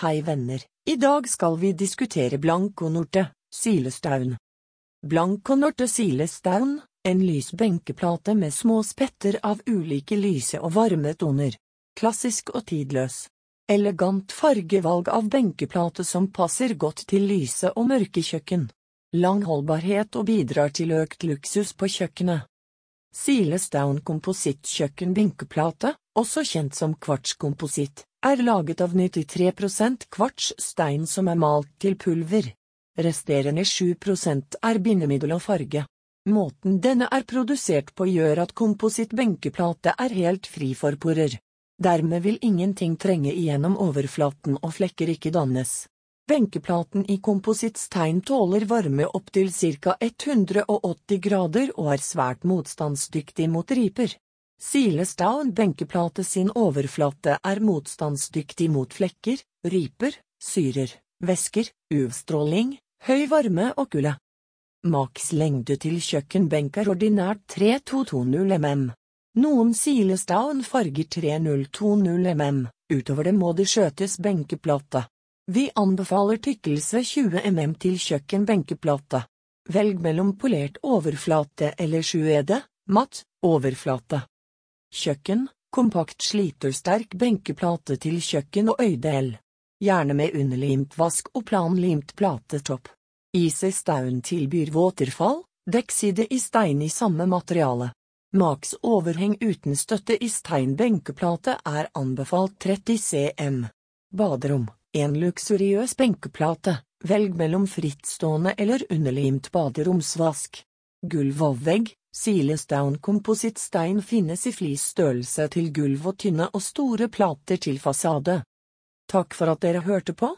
Hei venner, i dag skal vi diskutere blankonorte, Silestaun. Blankonorte Silestaun, en lys benkeplate med små spetter av ulike lyse og varme toner. Klassisk og tidløs. Elegant fargevalg av benkeplate som passer godt til lyse og mørke kjøkken. Lang holdbarhet og bidrar til økt luksus på kjøkkenet. Silestone komposittkjøkkenbenkeplate, også kjent som kvartskompositt, er laget av 93% kvartsstein som er malt til pulver. Resterende 7% er bindemiddel og farge. Måten denne er produsert på gjør at komposittbenkeplate er helt fri for porer. Dermed vil ingenting trenge igjennom overflaten og flekker ikke dannes. Benkeplaten i komposittstein tåler varme opptil ca 180 grader og er svært motstandsdyktig mot riper. Silestone benkeplate sin overflate er motstandsdyktig mot flekker, riper, syrer, væsker, UV-stråling, høy varme og kulde. Maks lengde til kjøkkenbenk er ordinært 3220 mm. Noen Silestone farger 3020 mm, utover det må det skjøtes benkeplate. Vi anbefaler tykkelse 20 mm til kjøkkenbenkeplate. Velg mellom polert overflate eller sjuede, matt, overflate. Kjøkken, kompakt slitersterk benkeplate til kjøkken og øydel. Gjerne med underlimt vask og planlimt platetopp. Easy Staun tilbyr våterfall, dekkside i stein i samme materiale. Max overheng uten støtte i stein benkeplate er anbefalt 30 cm. Baderom en luksuriøs benkeplate, velg mellom frittstående eller underlimt baderomsvask. Gulv og vegg, Silesdown komposittstein finnes i flisstørrelse til gulv og tynne og store plater til fasade. Takk for at dere hørte på.